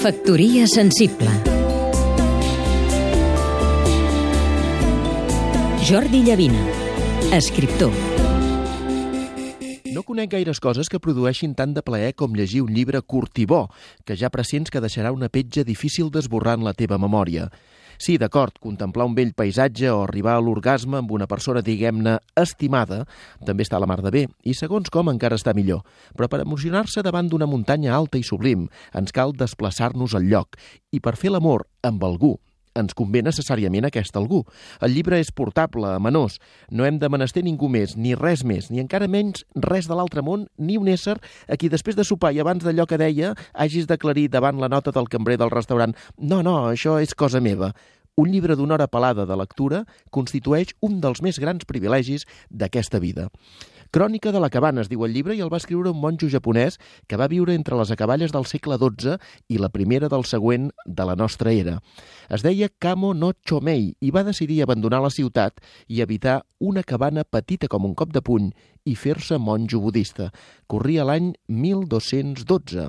Factoria sensible Jordi Llavina, escriptor No conec gaires coses que produeixin tant de plaer com llegir un llibre curt i bo, que ja pressents que deixarà una petja difícil d'esborrar en la teva memòria. Sí, d'acord, contemplar un vell paisatge o arribar a l'orgasme amb una persona, diguem-ne, estimada, també està a la mar de bé, i segons com encara està millor. Però per emocionar-se davant d'una muntanya alta i sublim, ens cal desplaçar-nos al lloc, i per fer l'amor amb algú, ens convé necessàriament aquest algú. El llibre és portable, amenós. No hem de menester ningú més, ni res més, ni encara menys res de l'altre món, ni un ésser a qui després de sopar i abans d'allò que deia hagis d'aclarir davant la nota del cambrer del restaurant «No, no, això és cosa meva». Un llibre d'una hora pelada de lectura constitueix un dels més grans privilegis d'aquesta vida. Crònica de la cabana, es diu el llibre, i el va escriure un monjo japonès que va viure entre les acaballes del segle XII i la primera del següent de la nostra era. Es deia Kamo no Chomei i va decidir abandonar la ciutat i habitar una cabana petita com un cop de puny i fer-se monjo budista. Corria l'any 1212.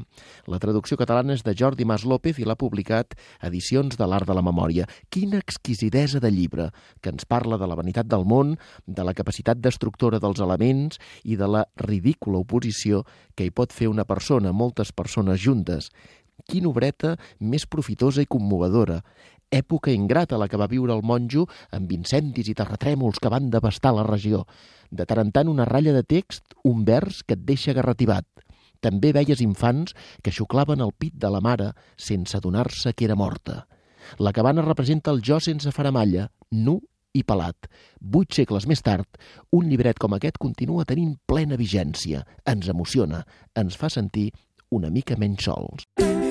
La traducció catalana és de Jordi Mas López i l'ha publicat Edicions de l'Art de la Memòria. Quina exquisidesa de llibre, que ens parla de la vanitat del món, de la capacitat destructora dels elements i de la ridícula oposició que hi pot fer una persona, moltes persones juntes. Quina obreta més profitosa i commovedora època ingrata la que va viure el monjo amb incendis i terratrèmols que van devastar la regió. De tant en tant una ratlla de text, un vers que et deixa garrativat. També veies infants que xuclaven el pit de la mare sense adonar-se que era morta. La cabana representa el jo sense faramalla, nu i pelat. Vuit segles més tard, un llibret com aquest continua tenint plena vigència, ens emociona, ens fa sentir una mica menys sols.